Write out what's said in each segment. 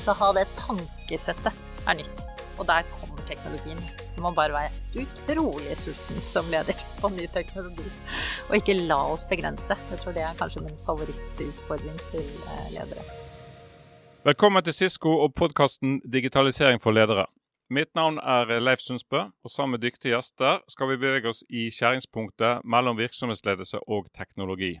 Så ha det tankesettet er nytt. Og der kommer teknologien. Så man bare være utrolig sulten som leder på ny teknologi. Og ikke la oss begrense. Jeg tror det er kanskje min favorittutfordring til eh, ledere. Velkommen til Sisko og podkasten Digitalisering for ledere. Mitt navn er Leif Sundsbø, og sammen med dyktige gjester skal vi bevege oss i skjæringspunktet mellom virksomhetsledelse og teknologi.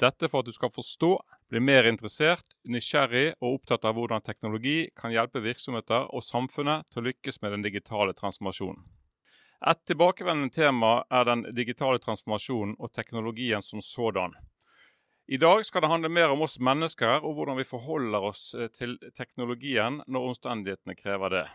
Dette for at du skal forstå, bli mer interessert, nysgjerrig og opptatt av hvordan teknologi kan hjelpe virksomheter og samfunnet til å lykkes med den digitale transformasjonen. Et tilbakevendende tema er den digitale transformasjonen og teknologien som sådan. I dag skal det handle mer om oss mennesker og hvordan vi forholder oss til teknologien når omstendighetene krever det.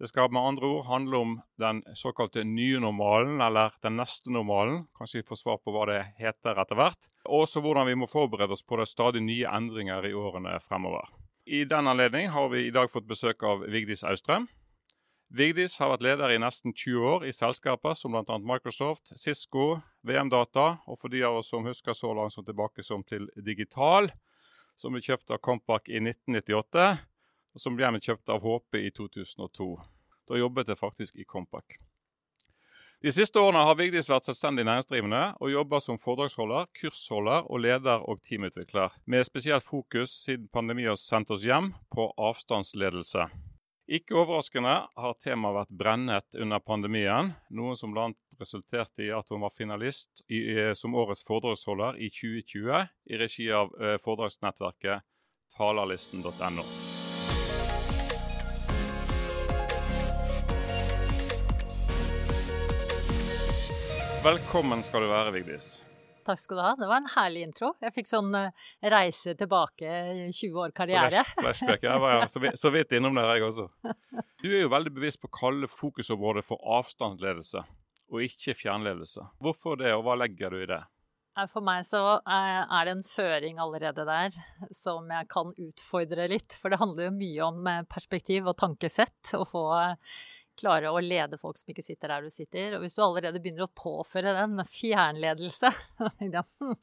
Det skal med andre ord handle om den såkalte nye normalen, eller den neste normalen. Kanskje vi får svar på hva det heter etter hvert. Og også hvordan vi må forberede oss på det stadig nye endringer i årene fremover. I den anledning har vi i dag fått besøk av Vigdis Austrøm. Vigdis har vært leder i nesten 20 år i selskaper som bl.a. Microsoft, Cisco, VM-data, og for de av oss som husker så langt som tilbake som til Digital, som ble kjøpt av Compac i 1998 som ble kjøpt av HP i 2002. Da jobbet jeg faktisk i Compac. De siste årene har Vigdis vært selvstendig næringsdrivende og jobber som foredragsholder, kursholder og leder og teamutvikler, med spesielt fokus siden pandemien har sendt oss hjem, på avstandsledelse. Ikke overraskende har temaet vært brennet under pandemien, noe som bl.a. resulterte i at hun var finalist i, som årets foredragsholder i 2020 i regi av eh, foredragsnettverket talerlisten.no. Velkommen skal du være, Vigdis. Takk skal du ha. Det var en herlig intro. Jeg fikk sånn uh, reise tilbake i 20 år karriere. Flashback. Jeg var så vidt, så vidt innom der, jeg også. Du er jo veldig bevisst på å kalle fokusområdet for avstandsledelse, og ikke fjernledelse. Hvorfor det, og hva legger du i det? For meg så eh, er det en føring allerede der som jeg kan utfordre litt. For det handler jo mye om eh, perspektiv og tankesett. Å få klare å lede folk som ikke sitter der du sitter. Og hvis du allerede begynner å påføre den med fjernledelse hm,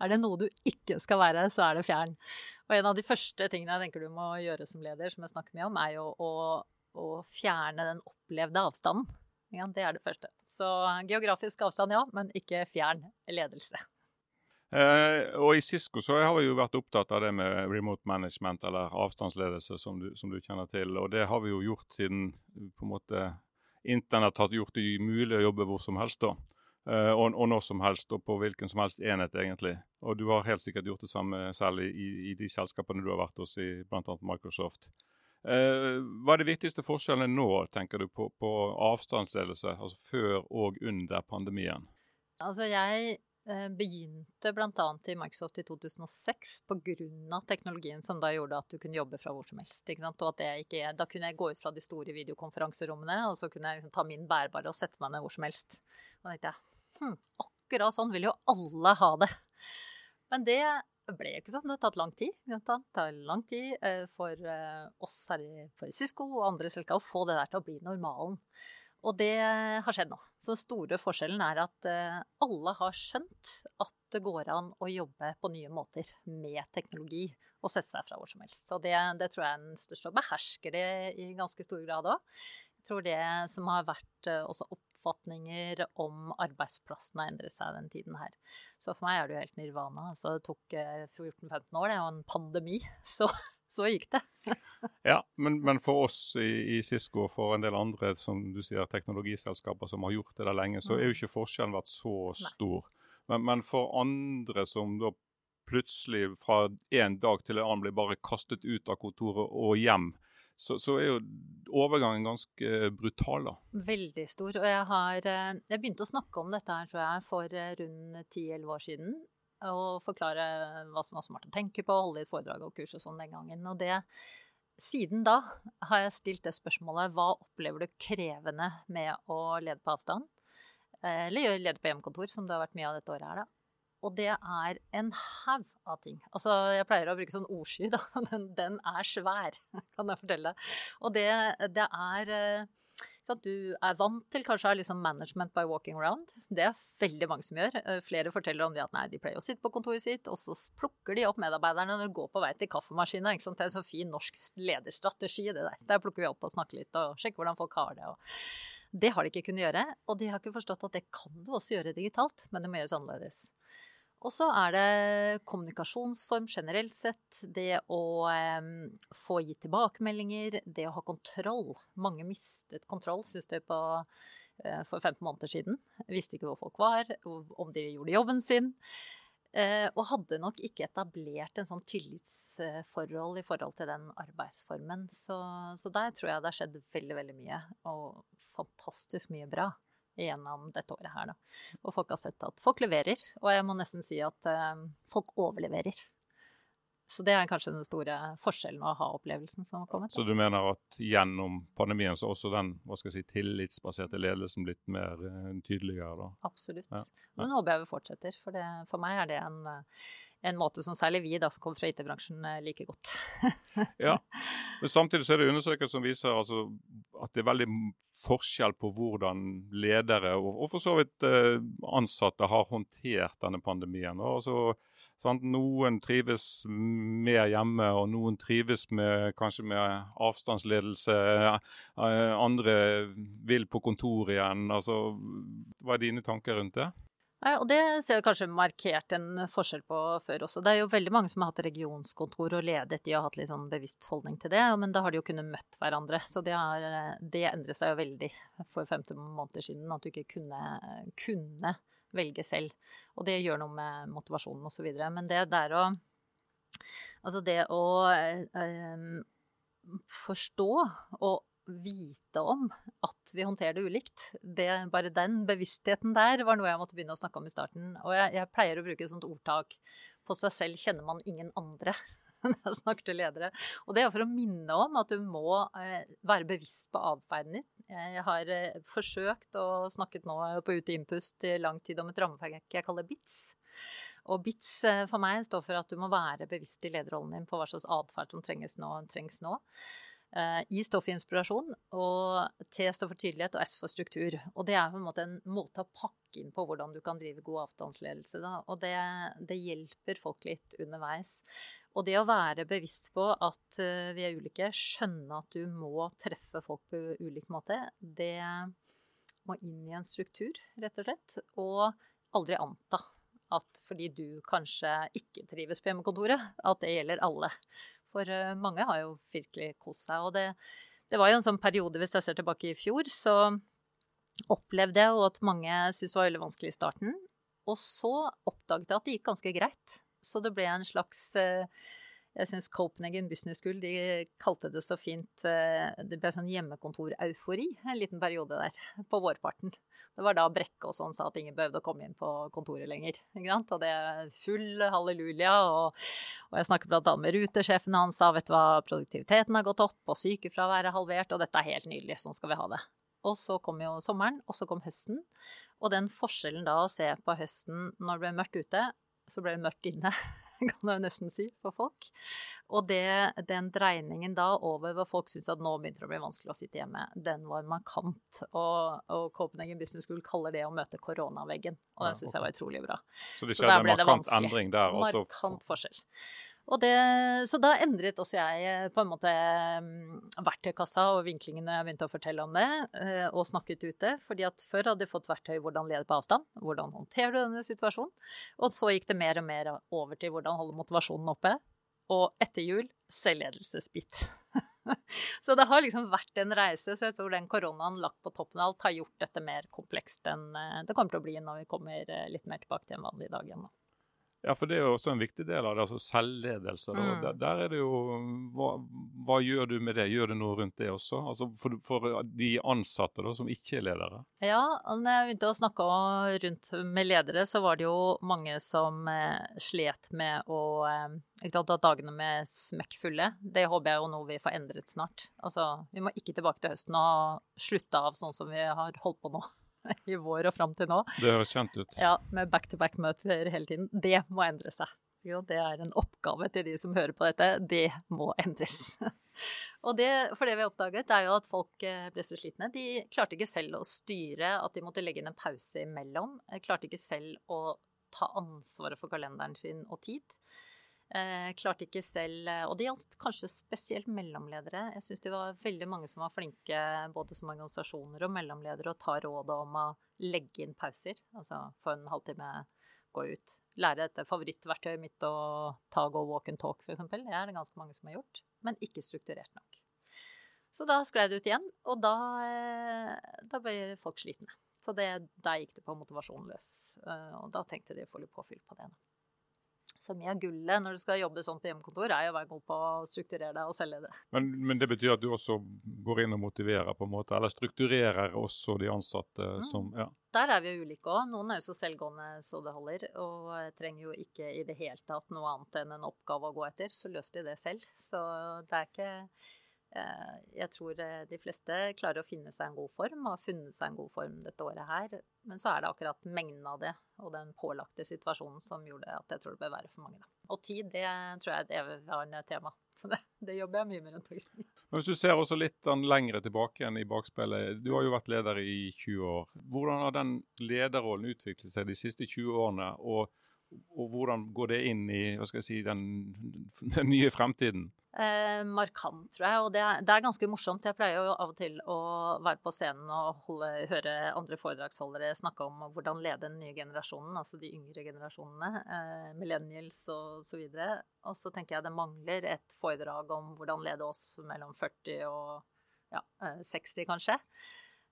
Er det noe du ikke skal være, så er det fjern. Og en av de første tingene jeg tenker du må gjøre som leder, som jeg snakker mye om, er jo å, å fjerne den opplevde avstanden. Ja, det er det første. Så geografisk avstand, ja, men ikke fjern ledelse. Eh, og I Cisco så har vi jo vært opptatt av det med remote management, eller avstandsledelse, som du, som du kjenner til. Og det har vi jo gjort siden på en måte internett har gjort det mulig å jobbe hvor som helst. da. Eh, og, og, når som helst, og på hvilken som helst enhet, egentlig. Og du har helt sikkert gjort det samme selv i, i de selskapene du har vært hos, i bl.a. Microsoft. Eh, hva er de viktigste forskjellene nå, tenker du, på, på avstandsledelse, altså før og under pandemien? Altså, jeg begynte bl.a. i Microsoft i 2006 pga. teknologien som da gjorde at du kunne jobbe fra hvor som helst. Og at ikke, da kunne jeg gå ut fra de store videokonferanserommene og så kunne jeg liksom ta min bærbare og sette meg ned hvor som helst. Og da tenkte jeg hm, akkurat sånn vil jo alle ha det. Men det ble jo ikke sånn. Det har tatt lang tid. Det tar lang tid eh, for eh, oss her i Cisco og andre selskaper å få det der til å bli normalen. Og det har skjedd nå. Så den store forskjellen er at eh, alle har skjønt at det går an å jobbe på nye måter med teknologi og sette seg fra hvor som helst. Så det, det tror jeg er den største. Og behersker det i ganske stor grad òg. Jeg tror det som har vært eh, også oppfatninger om arbeidsplassen har endret seg den tiden her. Så for meg er det jo helt nirvana. Altså det tok 14-15 eh, år, det jo en pandemi. Så så gikk det. ja, men, men, for oss i, i, Cisco og for en del andre som du sier, teknologiselskaper som har gjort det der lenge, så er jo mm. ikke forskjellen vært så stor. Men, men, for andre som da plutselig fra en dag til en annen blir bare kastet ut av kontoret og hjem, så, så, er jo overgangen ganske brutal, da. Veldig stor. Og jeg har eh, Jeg begynte å snakke om dette her, tror jeg, for eh, rundt 10-11 år siden og forklare hva som var smart å tenke på, holde litt foredrag og kurs og sånn den gangen. Og det, siden da har jeg stilt det spørsmålet hva opplever du krevende med å lede på avstand? Eh, eller lede på hjemmekontor, som det har vært mye av dette året her, da. Og det er en haug av ting. Altså, jeg pleier å bruke sånn ordsky, da. Den, den er svær, kan jeg fortelle. Og det, det er eh, Du er vant til kanskje liksom management by walking around. Det er veldig mange som gjør. Eh, flere forteller om det at nei, de pleier å sitte på kontoret sitt, og så plukker de opp medarbeiderne når de går på vei til kaffemaskina. Det er en så fin norsk lederstrategi, det der. Der plukker vi opp og snakker litt og sjekker hvordan folk har det. Og det har de ikke kunnet gjøre, og de har ikke forstått at det kan du også gjøre digitalt, men det må gjøres annerledes. Og så er det kommunikasjonsform generelt sett. Det å eh, få gitt tilbakemeldinger, det å ha kontroll. Mange mistet kontroll, syns jeg, på, eh, for 15 måneder siden. Visste ikke hvor folk var, om de gjorde jobben sin. Eh, og hadde nok ikke etablert en sånn tillitsforhold i forhold til den arbeidsformen. Så, så der tror jeg det har skjedd veldig, veldig mye. Og fantastisk mye bra gjennom dette året her, da. Og folk har sett at folk leverer, og jeg må nesten si at eh, folk overleverer. Så det er kanskje den store forskjellen å ha opplevelsen som har kommet. Så du mener at gjennom pandemien så også den hva skal jeg si, tillitsbaserte ledelsen blitt mer uh, tydeligere? da? Absolutt. Ja. Ja. Den håper jeg vi fortsetter. For, det, for meg er det en, en, måte som særlig vi da, som kommer fra IT-bransjen eh, liker godt. ja, men samtidig så er det undersøkelser som viser altså, at det er veldig forskjell på hvordan ledere og, og for så vidt eh, ansatte har håndtert denne pandemien. Altså, sant? Noen trives mer hjemme, og noen trives med, kanskje med avstandsledelse. Eh, andre vil på kontor igjen. Altså, hva er dine tanker rundt det? Nei, og det ser vi kanskje markert en forskjell på før også. Det er jo veldig mange som har hatt regionskontor og ledet, de har hatt litt sånn bevisst holdning til det, men da har de jo kunnet møtt hverandre. Så det, har, det endret seg jo veldig for 15 måneder siden, at du ikke kunne, kunne velge selv. Og det gjør noe med motivasjonen osv. Men det der å Altså det å øh, forstå og vite om at vi håndterer det ulikt. Det, bare den bevisstheten der var noe jeg måtte begynne å snakke om i starten. Og jeg, jeg pleier å bruke et sånt ordtak på seg selv kjenner man ingen andre når jeg snakker til ledere. Og det er for å minne om at du må eh, være bevisst på atferden din. Jeg har eh, forsøkt og snakket nå på Ute Innpust i lang tid om et rammeverk jeg kaller BITS. Og BITS eh, for meg står for at du må være bevisst i lederrollen din på hva slags atferd som trengs nå. Trengs nå. Eh, I stoff for inspirasjon, og T står for tydelighet, og S for struktur. Og det er på en måte en måte å pakke inn på hvordan du kan drive god avstandsledelse. Da. Og det, det hjelper folk litt underveis. Og det å være bevisst på at uh, vi er ulike, skjønne at du må treffe folk på ulik måte, det må inn i en struktur, rett og slett. Og aldri anta at fordi du kanskje ikke trives på hjemmekontoret, at det gjelder alle. For eh, mange har jo virkelig kost seg. Og det, det, var jo en sånn periode, hvis jeg ser tilbake i fjor, så opplevde jeg jo at mange syntes det var veldig vanskelig i starten. Og så oppdaget jeg at det gikk ganske greit. Så det ble en slags eh, jeg syns Copenhagen Business School de kalte det så fint eh, Det ble sånn hjemmekontor-eufori en liten periode der på vårparten. Det var da Brekke og sånn sa at ingen behøvde å komme inn på kontoret lenger. Og det er full halleluja. Og, og jeg snakker annet med rutesjefen hans, sa vet du hva, produktiviteten har gått opp, og sykefraværet er halvert, og dette er helt nydelig, sånn skal vi ha det. Og så kom jo sommeren, og så kom høsten. Og den forskjellen da å se på høsten når det ble mørkt ute, så ble det mørkt inne. kan jeg nesten si, for folk. Og det, den dreiningen da over hvor folk syntes at nå begynte det å bli vanskelig å sitte hjemme, den var markant. Og, og Copenhagen Business School kaller det å møte koronaveggen, og det syns jeg var utrolig bra. Så det skjedde en markant endring der? Også. Markant forskjell. Det, så da endret også jeg eh, på en måte mm, verktøykassa og vinklingene jeg begynte å fortelle om det, eh, og snakket ut det. fordi at før hadde jeg fått verktøy hvordan lede på avstand, hvordan håndterer du denne situasjonen. Og så gikk det mer og mer over til hvordan holde motivasjonen oppe. Og etter jul selvledelsesbit. så det har liksom vært en reise, så jeg tror den koronaen lagt på toppen av alt har gjort dette mer komplekst enn eh, det kommer til å bli når vi kommer litt mer tilbake til en vanlig dag igjen. Ja, for det er jo også en viktig del av det, altså selvledelse. Mm. Der, der, er det jo hva, hva, gjør du med det? Gjør du noe rundt det også? Altså for, for de ansatte da, som ikke er ledere? Ja, når jeg begynte å snakke rundt med ledere, så var det jo mange som eh, slet med å eh, ikke sant, at dagene med smekkfulle. Det håper jeg jo nå vi får endret snart. Altså, vi må ikke tilbake til høsten og slutte av sånn som vi har holdt på nå. i vår og fram til nå. Det høres kjent ut. Ja, med back-to-back-møter hele tiden. Det må endre seg. Jo, det er en oppgave til de som hører på dette. Det må endres. Og det, for det vi oppdaget, er jo at folk eh, ble så slitne. De klarte ikke selv å styre at de måtte legge inn en pause imellom. De klarte ikke selv å ta ansvaret for kalenderen sin og tid. Eh, klarte ikke selv eh, Og det gjaldt kanskje spesielt mellomledere. Jeg syns det var veldig mange som var flinke både som organisasjoner og mellomledere å ta rådet om å legge inn pauser. Altså få en halvtime gå ut. Lære dette favorittverktøyet mitt å ta go walk and talk, f.eks. Det er det ganske mange som har gjort, men ikke strukturert nok. Så da sklei det ut igjen, og da, eh, da ble folk slitne. Så det, der gikk det på motivasjon løs. Eh, og da tenkte de å få litt påfyll på det. Så mye av gullet når du skal jobbe sånn på hjemmekontor, er jo å være god på å strukturere deg og selge det. Men, men, det betyr at du også går inn og motiverer, på en måte, eller strukturerer også de ansatte mm. som ja. Der er vi jo ulike òg. Noen er jo så selvgående så det holder, og trenger jo ikke i det hele tatt noe annet enn en oppgave å gå etter. Så løser de det selv. Så det er ikke Eh, jeg tror eh, de fleste klarer å finne seg en god form, og har funnet seg en god form dette året her. Men så er det akkurat mengden av det og den pålagte situasjonen som gjorde at jeg tror det bør være for mange. Da. Og tid, det tror jeg er et evigvarende tema. Så det, det, jobber jeg mye med rundt omkring. Men Hvis du ser også litt lengre tilbake igjen i bakspillet. Du har jo vært leder i 20 år. Hvordan har den lederrollen utviklet seg de siste 20 årene? og og hvordan går det inn i hva skal jeg si, den, den nye fremtiden? Eh, markant, tror jeg. Og det er, det er, ganske morsomt. Jeg pleier jo av og til å være på scenen og holde, høre andre foredragsholdere snakke om hvordan lede den nye generasjonen, altså de yngre generasjonene, eh, millennials og så videre. Og så tenker jeg det mangler et foredrag om hvordan lede oss mellom 40 og ja, 60, eh, kanskje.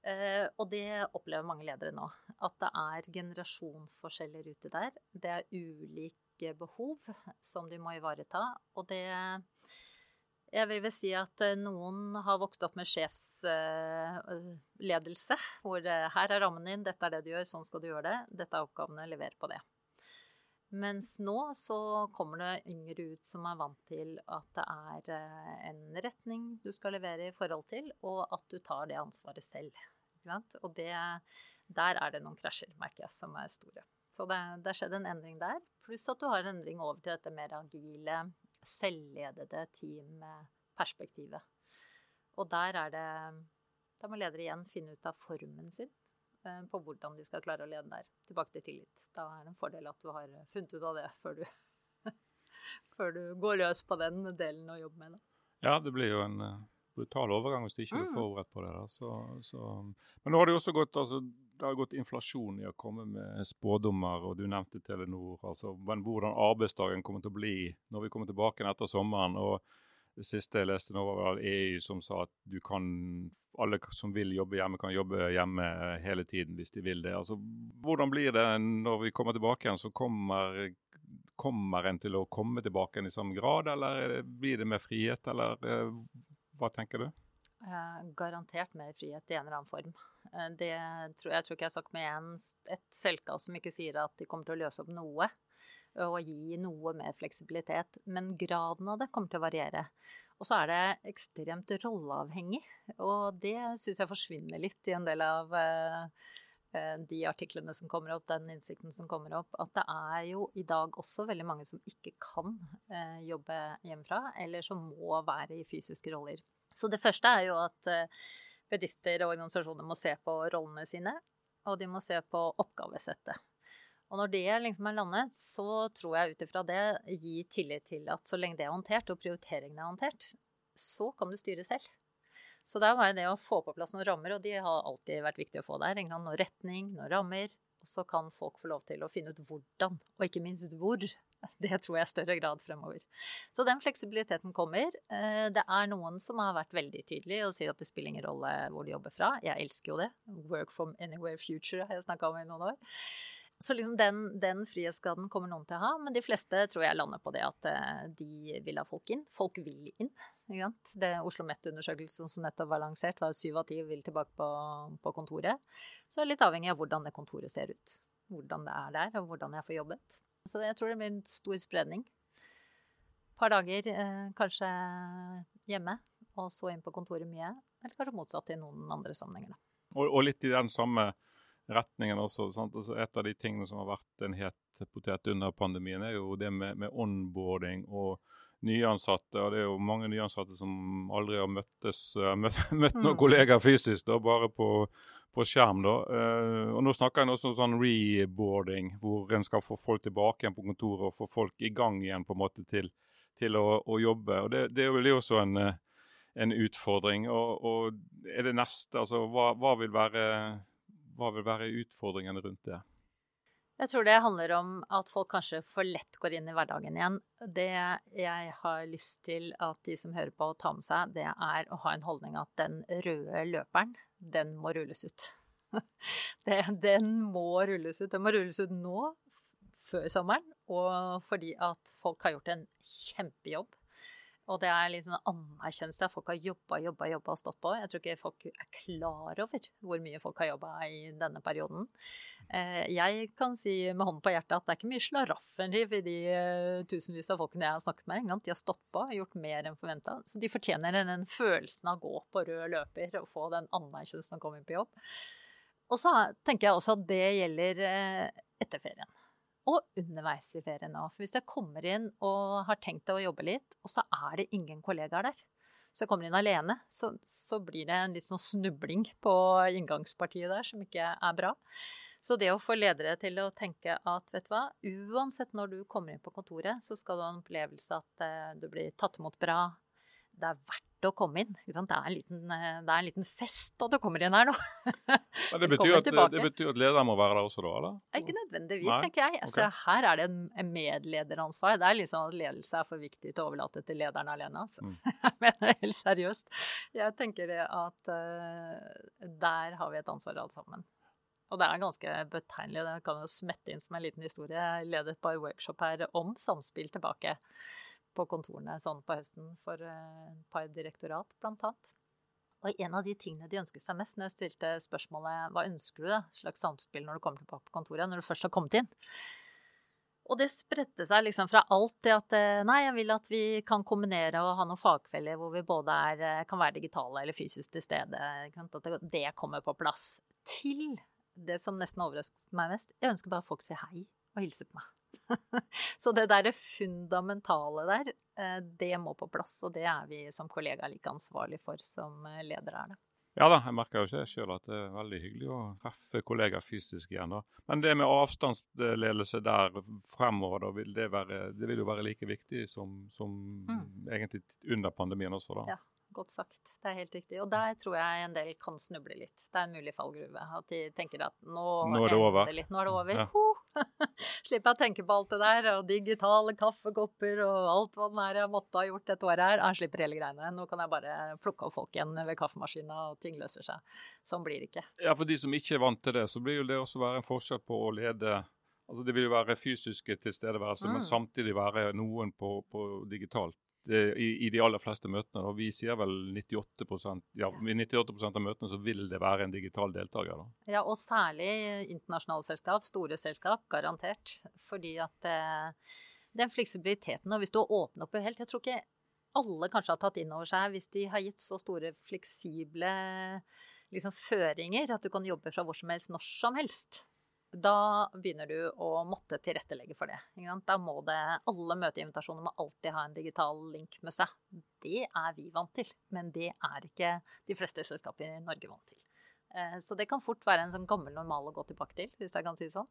Uh, og det opplever mange ledere nå. At det er generasjonsforskjeller ute der. Det er ulike behov som de må ivareta. Og det Jeg vil vel si at eh, noen har vokst opp med sjefsledelse, uh, hvor her er rammen din, dette er det du gjør, sånn skal du gjøre det. Dette er oppgavene, lever på det. Mens nå så kommer det yngre ut som er vant til at det er eh, en retning du skal levere i forhold til, og at du tar det ansvaret selv. Og det, der er det noen krasjer, merker jeg, som er store. Så det, det skjedd en endring der. Pluss at du har en endring over til dette mer agile, selvledede teamperspektivet. Og der er det Da må ledere igjen finne ut av formen sin. Eh, på hvordan de skal klare å lede der. Tilbake til tillit. Da er det en fordel at du har funnet ut av det før du, før du går løs på den delen og jobber med det. Ja, det blir jo en uh, brutal overgang hvis du ikke er mm. forberedt på det. Så, så. Men nå har det også gått, altså, det har gått inflasjon i å komme med spådommer, og du nevnte Telenor. altså Hvordan arbeidsdagen kommer til å bli når vi kommer tilbake etter sommeren. og det siste jeg leste nå, var EU som sa at du kan, alle som vil jobbe hjemme, kan jobbe hjemme hele tiden hvis de vil det. Altså, Hvordan blir det når vi kommer tilbake igjen? så kommer, kommer en til å komme tilbake igjen i samme grad, eller blir det mer frihet, eller eh, hva tenker du? Eh, garantert mer frihet i en eller annen form. Eh, det jeg tror ikke jeg har sagt med en, et selskap som ikke sier at de kommer til å løse opp noe og gi noe mer fleksibilitet. Men graden av det kommer til å variere. Og så er det ekstremt rolleavhengig, og det syns jeg forsvinner litt i en del av eh, de artiklene som kommer opp, den innsikten som kommer opp, at det er jo i dag også veldig mange som ikke kan eh, jobbe hjemmefra, eller som må være i fysiske roller. Så det første er jo at bedrifter og organisasjoner må se på rollene sine, og de må se på oppgavesettet. Og når det liksom er landet, så tror jeg ut ifra det gi tillit til at så lenge det er håndtert, og prioriteringen er håndtert, så kan du styre selv. Så der var det å få på plass noen rammer, og de har alltid vært viktig å få der. Noen retning, noen rammer. Og så kan folk få lov til å finne ut hvordan, og ikke minst hvor. Det tror jeg er større grad fremover. Så den fleksibiliteten kommer. Eh, det er noen som har vært veldig tydelige og sier at det spiller ingen rolle hvor de jobber fra. Jeg elsker jo det. Work from anywhere future har jeg snakka om i noen år. Så liksom den, den, frihetsgraden kommer noen til å ha, men de fleste tror jeg lander på det at eh, de vil ha folk inn. Folk vil inn. Ikke sant? Det Oslo Met-undersøkelsen som nettopp var lansert, var syv av ti vil tilbake på, på, kontoret. Så litt avhengig av hvordan det kontoret ser ut. Hvordan det er der, og hvordan jeg får jobbet. Så jeg tror det blir en stor spredning. Et par dager eh, kanskje hjemme, og så inn på kontoret mye. Eller kanskje motsatt i noen andre sammenhenger. Og, og litt i den samme retningen også. Altså et av de tingene som har vært en het potet under pandemien, er jo det med, med onboarding og nyansatte, og det er jo mange nyansatte som aldri har møttes, uh, møtt, møtt noen Mm. kollegaer fysisk, da, bare på, på skjerm. da. Uh, og Nå snakker en også om sånn reboarding, hvor en skal få folk tilbake igjen på kontoret og få folk i gang igjen på en måte til, til å, å jobbe. Og Det, det er jo også en, eh, en utfordring. Og, og er det neste, altså hva, hva, vil være, hva vil være utfordringene rundt det? Jeg tror det handler om at folk kanskje for lett går inn i hverdagen igjen. Det jeg har lyst til at de som hører på, tar med seg, det er å ha en holdning at den røde løperen, den må rulles ut. Det, den må rulles ut. Den må rulles ut nå, før sommeren, og fordi at folk har gjort en kjempejobb. Og det er litt sånn anerkjennelse at folk har jobba, jobba, jobba og stått på. Jeg tror ikke folk er klar over hvor mye folk har jobba i denne perioden. Eh, Jeg kan si med hånden på hjertet at det er ikke mye slaraffenliv i de eh, tusenvis av folkene jeg har snakket med. De har stått på, gjort mer enn forventa. Så de fortjener den følelsen av å gå på rød løper og få den anerkjennelsen av å komme inn på jobb. Og så tenker jeg også at det gjelder eh, etter ferien. Og underveis i ferien òg. For hvis jeg kommer inn og har tenkt å jobbe litt, og så er det ingen kollegaer der, så jeg kommer inn alene, så, så blir det en litt sånn snubling på inngangspartiet der som ikke er bra. Så det å få ledere til å tenke at vet du hva, uansett når du kommer inn på kontoret, så skal du ha en opplevelse at eh, du blir tatt imot bra. Det er verdt å komme inn. Det, er en liten, eh, det er en liten fest at du kommer inn her nå. Men det betyr, at, det betyr at lederen må være der også, da? eller? Ikke nødvendigvis, Nei, tenker jeg. Altså, Her er det en medlederansvar. Det er sånn at ledelse er for viktig til å overlate til lederen alene. Altså. Mm. Jeg mener det helt seriøst. Jeg tenker det at uh, der har vi et ansvar alle sammen. Og det er ganske betegnelig. Det kan jo smette inn som en liten historie. Jeg ledet et par workshop her om samspill tilbake på kontorene sånn på høsten for eh, et par direktorat, blant annet. Og en av de tingene de ønsket seg mest når jeg stilte spørsmålet hva ønsker du da, slags samspill når du kommer tilbake på kontoret, når du først har kommet inn. Og det spredte seg liksom fra alt til at eh, nei, jeg vil at vi kan kombinere og ha noen fagfeller hvor vi både er, eh, kan være digitale eller fysisk til stede. At det kommer på plass. Til det som nesten overrasket meg mest, jeg ønsker bare at folk sier hei og hilser på meg. Så det derre fundamentale der, eh, det må på plass, og det er vi som kollegaer like ansvarlig for som eh, ledere er det. Ja da, jeg merker jo ikke sjøl at det er veldig hyggelig å treffe kollegaer fysisk igjen. da. Men det med avstandsledelse der fremover, da, vil det, være, det vil jo være like viktig som, som Mm. egentlig under pandemien også, da. Ja. Godt sagt. Det er helt riktig. Og der tror jeg en del kan snuble litt. Det er en mulig fallgruve. At de tenker at nå, Nå er det over. Litt. Nå er det over. Ja. Slipper jeg å tenke på alt det der. Og digitale kaffekopper og alt hva det er jeg måtte ha gjort dette året her. Jeg slipper hele greiene. Nå kan jeg bare plukke opp folk igjen ved kaffemaskina, og ting løser seg. Sånn blir det ikke. Ja, For de som ikke er vant til det, så blir jo det også være en forskjell på å lede Altså Det vil jo være fysiske tilstedeværelse, men Mm. samtidig være noen på, på digitalt. Det, i, I de aller fleste møtene. Og vi sier vel 98% ja, i 98% av møtene så vil det være en digital deltaker. da. Ja, og særlig internasjonale selskap, store selskap, garantert. Fordi at eh, den fleksibiliteten, og hvis du åpner opp helt Jeg tror ikke alle kanskje har tatt inn over seg hvis de har gitt så store fleksible liksom, føringer at du kan jobbe fra hvor som helst, når som helst. Da begynner du å måtte tilrettelegge for det. Da må det, Alle møteinvitasjoner må alltid ha en digital link med seg. Det er vi vant til, men det er ikke de fleste selskap i Norge vant til. Eh, Så det kan fort være en sånn gammel normal å gå tilbake til, hvis jeg kan si det sånn.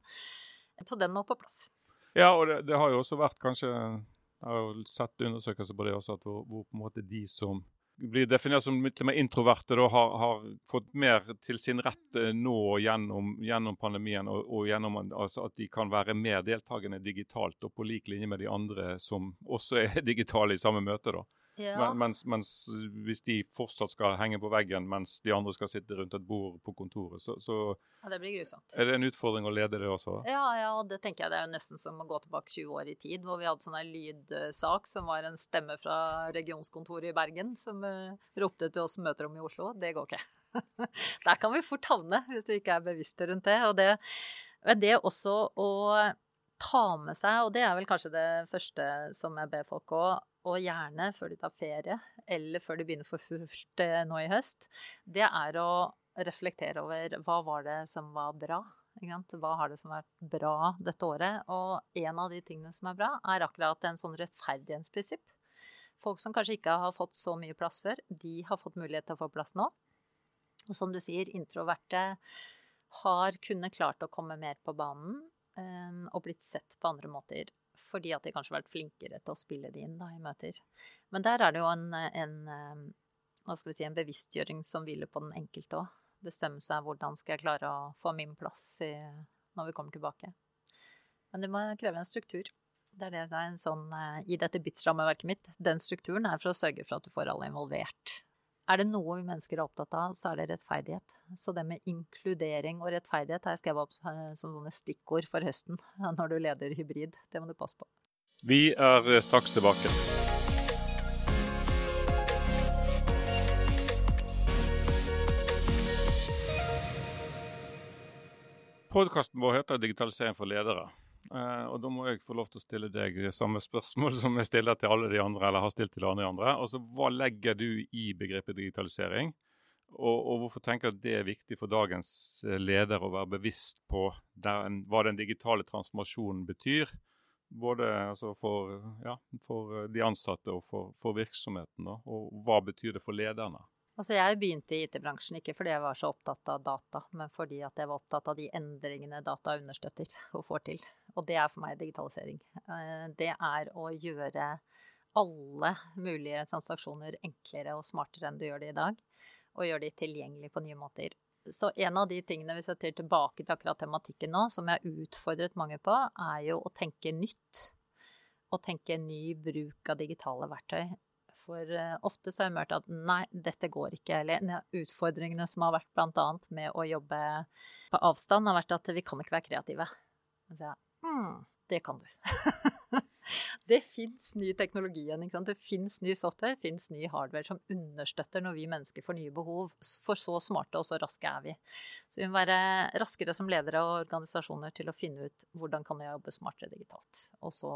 Så den må på plass. Ja, og det, det har jo også vært kanskje Jeg har jo sett undersøkelser på det også, at hvor, hvor på en måte de som blir definert som litt mer introverte, da har, har fått mer til sin rett eh, nå gjennom, gjennom pandemien, og, og gjennom altså at de kan være mer deltakende digitalt og på lik linje med de andre som også er digitale i samme møte. da. Ja. Mens, mens hvis de fortsatt skal henge på veggen mens de andre skal sitte rundt et bord på kontoret, så, så ja, det blir grusomt. er det en utfordring å lede det også. Ja, ja, og det tenker jeg det er jo nesten som å gå tilbake 20 år i tid, hvor vi hadde sånn lydsak som var en stemme fra regionskontoret i Bergen som uh, ropte til oss møterom møter om i Oslo. Det går ikke. Der kan vi fort havne hvis du ikke er bevisst rundt det. Og det, det også å ta med seg, og det er vel kanskje det første som jeg ber folk òg, og gjerne før de tar ferie, eller før de begynner for fullt eh, nå i høst, det er å reflektere over hva var det som var bra. Hva har det som har vært bra dette året? Og en av de tingene som er bra, er akkurat en sånn rettferdighetsprinsipp. Folk som kanskje ikke har fått så mye plass før, de har fått mulighet til å få plass nå. Og som du sier, introverte har kunnet klart å komme mer på banen um, og blitt sett på andre måter. Fordi at de kanskje har vært flinkere til å spille det inn da, i møter. Men der er det jo en, en, hva skal vi si, en bevisstgjøring som hviler på den enkelte òg. Bestemme seg hvordan skal jeg klare å få min plass i, når vi kommer tilbake. Men det må kreve en struktur. Det er det, det er en sånn, eh, I dette BITS-rammeverket mitt, den strukturen er for å sørge for at du får alle involvert. Er det noe vi mennesker er opptatt av, så er det rettferdighet. Så det med inkludering og rettferdighet har jeg skrevet opp eh, som sånne stikkord for høsten når du leder hybrid. Det må du passe på. Vi er eh, straks tilbake. Podkasten vår heter 'Digitalisering for ledere'. Uh, og da må jeg få lov til å stille deg samme spørsmål som jeg stiller til alle de andre, eller har stilt til alle de andre. Altså, Hva legger du i begrepet digitalisering? Og, og hvorfor tenker du at det er viktig for dagens eh, leder å være bevisst på den, hva den digitale transformasjonen betyr? Både altså, for, ja, for, de ansatte og for, for virksomheten. Da. Og hva betyr det for lederne? Altså jeg begynte i IT-bransjen ikke fordi jeg var så opptatt av data, men fordi at jeg var opptatt av de endringene data understøtter og får til. Og det er for meg digitalisering. Eh, det er å gjøre alle mulige transaksjoner enklere og smartere enn du gjør det i dag. Og gjøre de tilgjengelige på nye måter. Så en av de tingene vi setter tilbake til akkurat tematikken nå, som jeg har utfordret mange på, er jo å tenke nytt. Å tenke ny bruk av digitale verktøy. For uh, ofte så har jeg hørt at nei, dette går ikke. Eller utfordringene som har vært bl.a. med å jobbe på avstand, har vært at vi kan ikke være kreative. Så jeg, mm, det kan du. det fins ny teknologi igjen. Det fins ny software, fins ny hardware som understøtter når vi mennesker får nye behov. For så smarte og så raske er vi. Så vi må være raskere som ledere og organisasjoner til å finne ut hvordan kan jeg jobbe smartere digitalt. Og så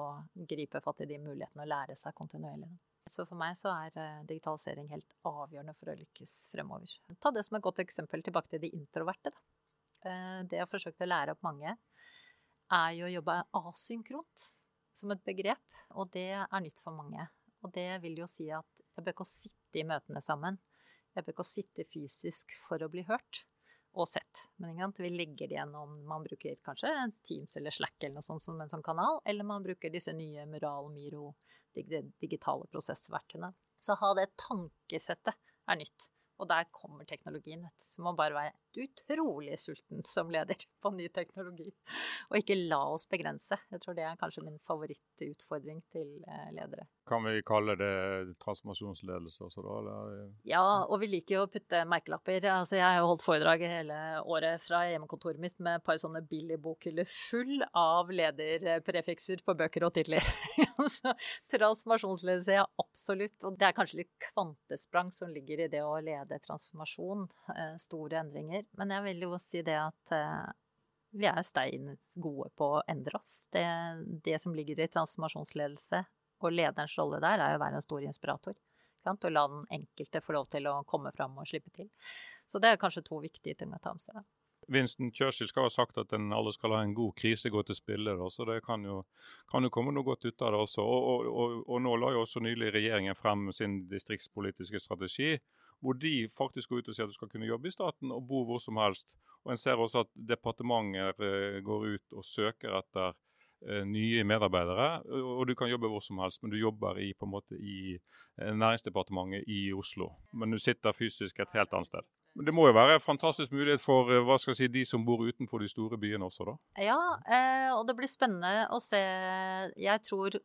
gripe fatt i de mulighetene og lære seg kontinuerlig. Så for meg så er eh, digitalisering helt avgjørende for å lykkes fremover. Ta det som et godt eksempel tilbake til de introverte. Da. Eh, det har forsøkt å lære opp mange, er jo å jobbe asynkront som et begrep. Og det er nytt for mange. Og det vil jo si at jeg bør ikke sitte i møtene sammen. Jeg bør ikke sitte fysisk for å bli hørt og sett. Men vi legger det gjennom Man bruker kanskje Teams eller Slack eller noe sånt som en sånn kanal, eller man bruker disse nye Mural, Miro, digitale prosessverktøyene. Så ha det tankesettet er nytt. Og der kommer teknologien. Så må bare være utrolig sulten som leder på ny teknologi. Og ikke la oss begrense. Jeg tror det er kanskje min favorittutfordring til eh, ledere. Kan vi kalle det transformasjonsledelse også, da? Eller? Ja, og vi liker jo å putte merkelapper. Altså, jeg har jo holdt foredrag hele året fra hjemmekontoret mitt med et par sånne billigbokhyller full av lederprefikser på bøker og titler. Så transformasjonsledelse, ja absolutt. Og det er kanskje litt kvantesprang som ligger i det å lede transformasjon. Eh, store endringer. Men jeg vil jo si det at eh, vi er stein gode på å endre oss. Det, det som ligger i transformasjonsledelse og lederens rolle der, er jo å være en stor inspirator. Og la den enkelte få lov til å komme fram og slippe til. Så det er kanskje to viktige ting å ta med seg. Winston Churchill skal ha sagt at en alle skal ha en god krise gå til spille. Så det kan jo, kan jo, komme noe godt ut av det også. Og, og, og, og nå la jo også nylig regjeringen frem sin distriktspolitiske strategi hvor de faktisk går ut og sier at du skal kunne jobbe i staten og bo hvor som helst. Og En ser også at departementer eh, går ut og søker etter nye medarbeidere. Og du kan jobbe hvor som helst, men du jobber i, på en måte i eh, Næringsdepartementet i Oslo. Men du sitter fysisk et helt annet sted. Men Det må jo være en fantastisk mulighet for hva skal jeg si, de som bor utenfor de store byene også, da? Ja, og det blir spennende å se. Jeg tror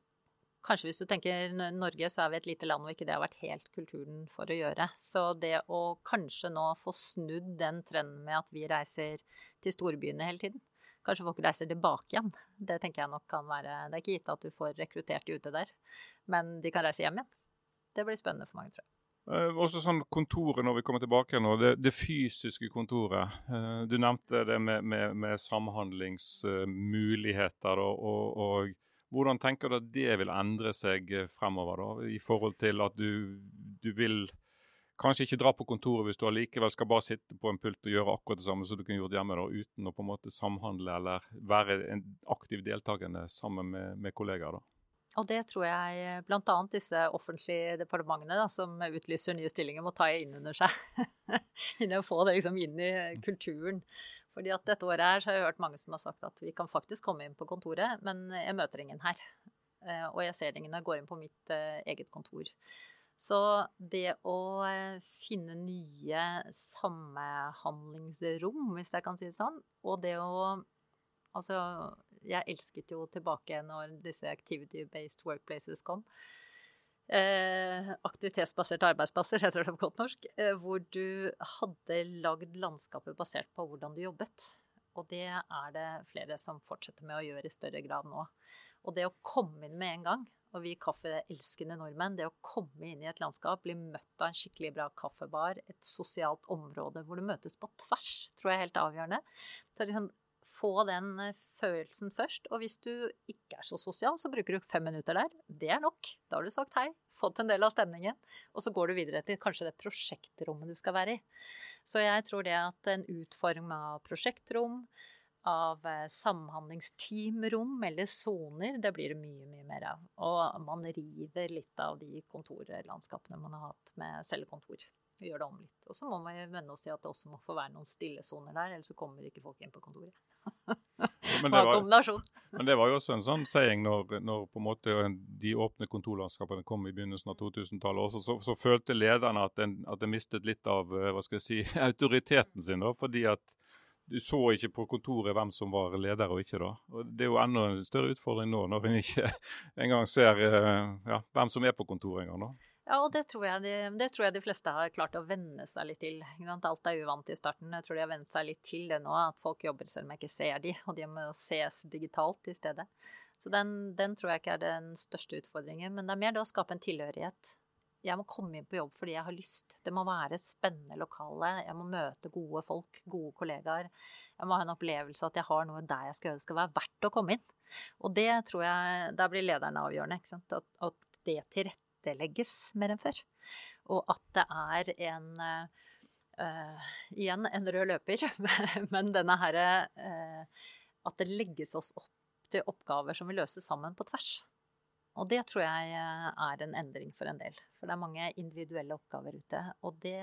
Kanskje hvis du tenker Norge, så er vi et lite land og ikke det har vært helt kulturen for å gjøre. Så det å kanskje nå få snudd den trenden med at vi reiser til storbyene hele tiden Kanskje folk reiser tilbake igjen. Det tenker jeg nok kan være Det er ikke gitt at du får rekruttert de ute der, men de kan reise hjem igjen. Det blir spennende for mange, tror jeg. Eh, også sånn kontoret når vi kommer tilbake nå, det, det fysiske kontoret. Eh, du nevnte det med, med, med samhandlingsmuligheter og, og, og hvordan tenker du at det vil endre seg eh, fremover, da, i forhold til at du, du vil kanskje ikke dra på kontoret hvis du allikevel skal bare sitte på en pult og gjøre akkurat det samme som du kunne gjort hjemme, da, uten å på en måte samhandle eller være en aktiv deltakende sammen med, med kollegaer? da? Og det tror jeg bl.a. disse offentlige departementene da, som utlyser nye stillinger, må ta inn under seg. inn og få det liksom inn i kulturen. Fordi at dette året her så har jeg hørt mange som har sagt at vi kan faktisk komme inn på kontoret, men jeg møter ingen her. Eh, og jeg ser ingen når jeg går inn på mitt eh, eget kontor. Så det å eh, finne nye samhandlingsrom, hvis jeg kan si det sånn, og det å Altså, jeg elsket jo tilbake når disse activity-based workplaces kom. Eh, aktivitetsbaserte arbeidsplasser, heter det på godt norsk. Eh, hvor du hadde lagd landskapet basert på hvordan du jobbet. Og det er det flere som fortsetter med å gjøre i større grad nå. Og det å komme inn med en gang, og vi kaffeelskende nordmenn, det å komme inn i et landskap, bli møtt av en skikkelig bra kaffebar, et sosialt område hvor du møtes på tvers, tror jeg er helt avgjørende. Så liksom få den eh, følelsen først. Og hvis du ikke er så sosial, så bruker du fem minutter der. Det er nok. Da har du sagt hei, fått en del av stemningen. Og så går du videre til kanskje det prosjektrommet du skal være i. Så jeg tror det at en utforming av prosjektrom, av eh, samhandlingsteamrom eller soner, det blir det mye, mye mer av. Og man river litt av de kontorlandskapene man har hatt med cellekontor. Gjør det om litt. Og så må man venne oss til at det også må få være noen stillesoner der, ellers så kommer ikke folk inn på kontoret. Men det, var, men det var jo også en sånn saying når, når på en måte de åpne kontorlandskapene kom i begynnelsen av 2000-tallet. Så, så, så, følte lederne at en, at en mistet litt av eh, hva skal jeg si, autoriteten sin. da, fordi at du så ikke på kontoret hvem som var leder og ikke. da. Og Det er jo enda en større utfordring nå, når en ikke engang ser eh, ja, hvem som er på kontoret engang. da. Ja, og det tror, de, det tror, jeg de, fleste har klart å venne seg litt til. Alt er uvant i starten. Jeg tror de har vent seg litt til det nå, at folk jobber selv om jeg ikke ser de, og de må ses digitalt i stedet. Så den, den tror jeg ikke er den største utfordringen. Men det er mer det å skape en tilhørighet jeg må komme inn på jobb fordi jeg har lyst. Det må være spennende lokale. Jeg må møte gode folk, gode kollegaer. Jeg må ha en opplevelse at jeg har noe der jeg skal gjøre. Det skal være verdt å komme inn. Og det tror jeg Der blir lederne avgjørende. ikke sant? At, at, det tilrettelegges mer enn før. Og at det er en uh, Igjen en rød løper, men denne herre uh, At det legges oss opp til oppgaver som vi løser sammen på tvers. Og det tror jeg eh, er en endring for en del. For det er mange individuelle oppgaver ute, og det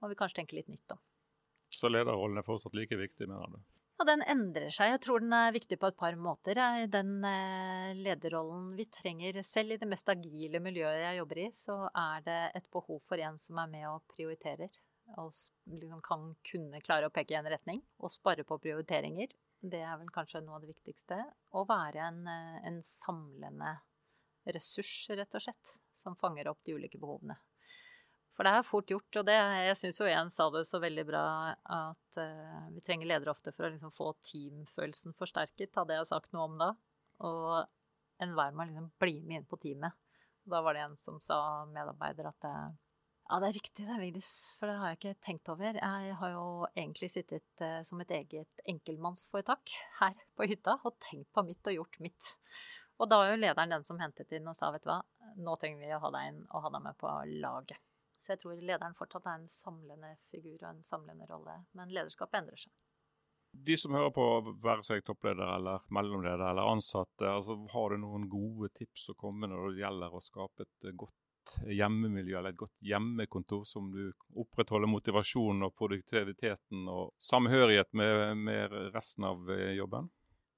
må vi kanskje tenke litt nytt om. Så lederrollen er fortsatt like viktig, mener du? Ja, den endrer seg. Jeg tror den er viktig på et par måter. Den eh, lederrollen vi trenger selv i det mest agile miljøet jeg jobber i, så er det et behov for en som er med og prioriterer. Og liksom kan kunne klare å peke i en retning og spare på prioriteringer. Det er vel kanskje noe av det viktigste. Å være en, eh, en samlende ressurs, rett og slett, som fanger opp de ulike behovene. For det er fort gjort, og det, jeg syns jo en sa det så veldig bra, at uh, vi trenger ledere ofte for å liksom få teamfølelsen forsterket, hadde jeg sagt noe om da. Og enhver må liksom bli med inn på teamet. Og da var det en som sa, medarbeider, at det, ja, det er riktig det, Vigdis, for det har jeg ikke tenkt over. Jeg har jo egentlig sittet uh, som et eget enkeltmannsforetak her på hytta og tenkt på mitt og gjort mitt. Og da var jo lederen den som hentet inn og sa vet du hva, nå trenger vi å ha deg inn og ha deg med på laget. Så jeg tror lederen fortsatt er en samlende figur og en samlende rolle. Men lederskapet endrer seg. De som hører på, være seg toppleder eller mellomleder eller ansatte, altså har du noen gode tips å komme når det gjelder å skape et godt hjemmemiljø eller et godt hjemmekontor som du opprettholder motivasjonen og produktiviteten og samhørighet med, med resten av eh, jobben?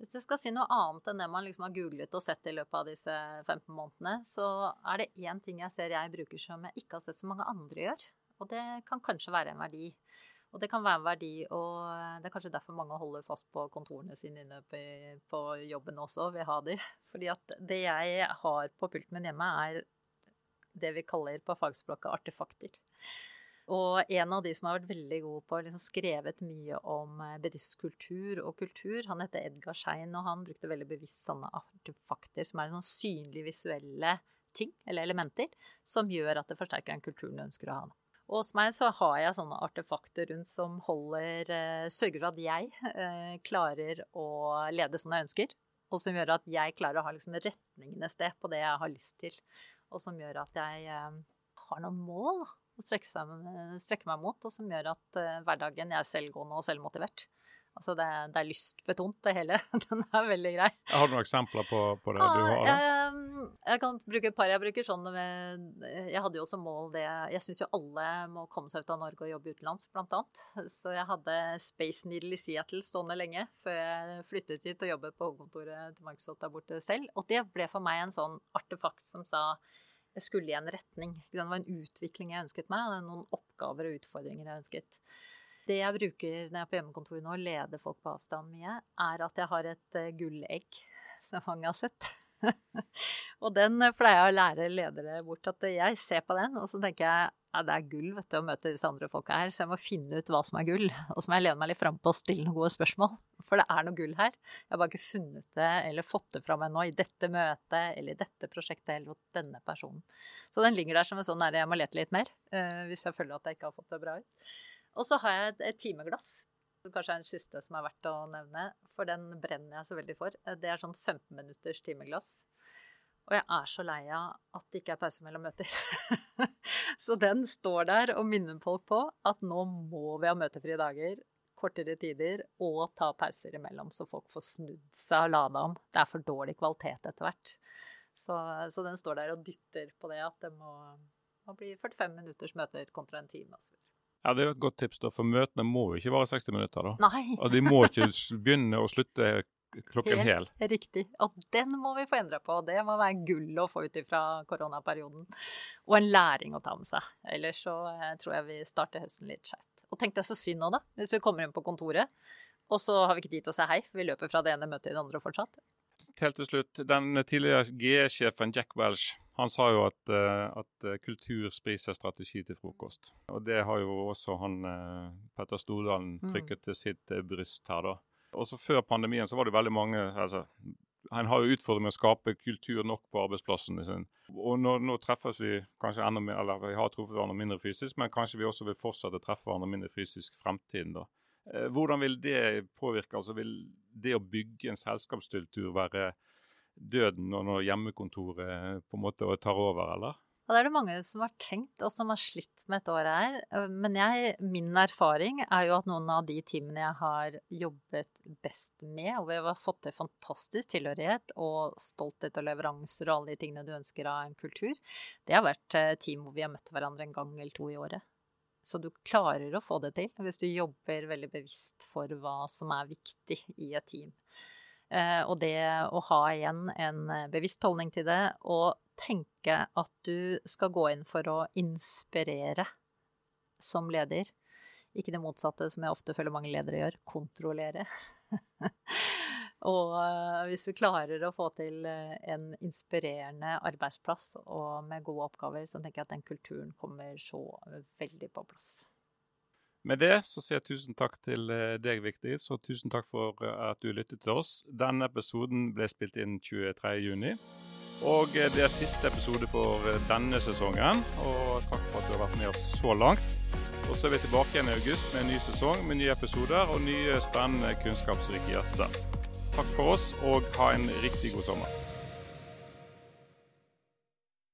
Hvis jeg skal si noe annet enn det man liksom har googlet og sett i løpet av disse 15 månedene, så er det én ting jeg ser jeg bruker som jeg ikke har sett så mange andre gjør. Og det kan kanskje være en verdi. Og det kan være en verdi, og det er kanskje derfor mange holder fast på kontorene sine inne på jobben også, vil ha de. Fordi at det jeg har på pulten min hjemme, er det vi kaller på fagspråket artefakter. Og en av de som har vært veldig god på liksom skrevet mye om eh, bedriftskultur og kultur, han heter Edgar Schein, og han brukte veldig bevisst sånne artefakter som er sånn synlige visuelle ting, eller elementer, som gjør at det forsterker den kulturen du ønsker å ha. Og hos meg så har jeg sånne artefakter rundt som holder eh, Sørger for at jeg eh, klarer å lede som jeg ønsker. Og som gjør at jeg klarer å ha liksom retningen et sted på det jeg har lyst til. Og som gjør at jeg har noen mål å strekke, seg, strekke, meg mot, og som gjør at uh, hverdagen jeg er selvgående og selvmotivert. Altså det, det er lystbetont, det hele. Den er veldig grei. Har du noen eksempler på, på det du har? Jeg, jeg kan bruke et par. Jeg bruker sånn med, Jeg hadde jo som mål det Jeg syns jo alle må komme seg ut av Norge og jobbe utenlands, blant annet. Så jeg hadde Space Needle i Seattle stående lenge før jeg flyttet dit og jobbet på hovedkontoret til Microsoft der borte selv. Og det ble for meg en sånn artefakt som sa jeg skulle i en retning. Det var en utvikling jeg ønsket meg, og noen oppgaver og utfordringer jeg ønsket. Det jeg bruker når jeg er på hjemmekontor nå, leder folk på avstand mye, er at jeg har et uh, gullegg som mange har sett. og den pleier jeg å lære ledere bort at jeg ser på den, og så tenker jeg ja, det er gull vet du, å møte disse andre folka her, så jeg må finne ut hva som er gull. Og så må jeg lene meg litt frampå og stille noen gode spørsmål. For det er noe gull her. Jeg har bare ikke funnet det eller fått det fra meg nå i dette møtet eller i dette prosjektet eller hos denne personen. Så den ligger der som en sånn der jeg må lete litt mer, uh, hvis jeg føler at jeg ikke har fått det bra ut. Og så har jeg et, timeglass. Kanskje er den siste som er verdt å nevne, for den brenner jeg så veldig for. Det er sånn 15 minutters timeglass. Og jeg er så lei av at det ikke er pause mellom møter. så den står der og minner folk på at nå må vi ha møtefrie dager, kortere tider og ta pauser imellom, så folk får snudd seg og lada om. Det er for dårlig kvalitet etter hvert. Så, så, den står der og dytter på det at det må, må bli 45 minutters møter kontra en time osv. Ja, Det er jo et godt tips, da, for møtene må jo ikke vare 60 minutter. da. Nei. Og de må ikke begynne og slutte klokken hel. Riktig. Og den må vi få endra på. Det må være gull å få ut fra koronaperioden. Og en læring å ta med seg. Ellers så eh, tror jeg vi starter høsten litt skjevt. Og tenk deg så synd nå, da. Hvis vi kommer inn på kontoret, og så har vi ikke tid til å si hei, for vi løper fra det ene møtet til det andre fortsatt. Helt til slutt. Den tidligere GE-sjefen Jack Welsh han sa jo at, uh, at kultur spiser strategi til frokost. Og det har jo også han Petter Stordalen mm. trykket til sitt bryst her, da. Også før pandemien så var det veldig mange altså, Han har jo utfordringer med å skape kultur nok på arbeidsplassen sin. Og nå, nå, treffes vi kanskje enda mer, eller vi har truffet hverandre mindre fysisk, men kanskje vi også vil fortsette å treffe hverandre mindre fysisk fremtiden. da. Eh, hvordan vil det påvirke? Altså Vil det å bygge en selskapskultur være døden når hjemmekontoret på en måte tar over, eller? Ja, det er det mange som har tenkt, og som har slitt med et år her. Eh, men jeg, min erfaring er jo at noen av de teamene jeg har jobbet best med, og vi har fått til fantastisk tilhørighet og stolthet og leveranser og alle de tingene du ønsker av en kultur, det har vært eh, team hvor vi har møtt hverandre en gang eller to i året. Så du klarer å få det til hvis du jobber veldig bevisst for hva som er viktig i et team. Eh, og det å ha igjen en bevisst holdning til det, og tenke at du skal gå inn for å inspirere som leder. Ikke det motsatte, som jeg ofte føler mange ledere gjør, kontrollere. og eh, hvis vi klarer å få til eh, en inspirerende arbeidsplass og med gode oppgaver, så tenker jeg at den kulturen kommer så veldig på plass. Med det så sier jeg tusen takk til eh, deg, Viktig. Så tusen takk for at du lyttet til oss. Denne episoden ble spilt inn 23.6. Og eh, det er siste episode for eh, denne sesongen. Og takk for at du har vært med oss så langt. Og så er vi tilbake igjen i august med en ny sesong med nye episoder og nye spennende, kunnskapsrike gjester. Takk for oss, og ha en riktig god sommer.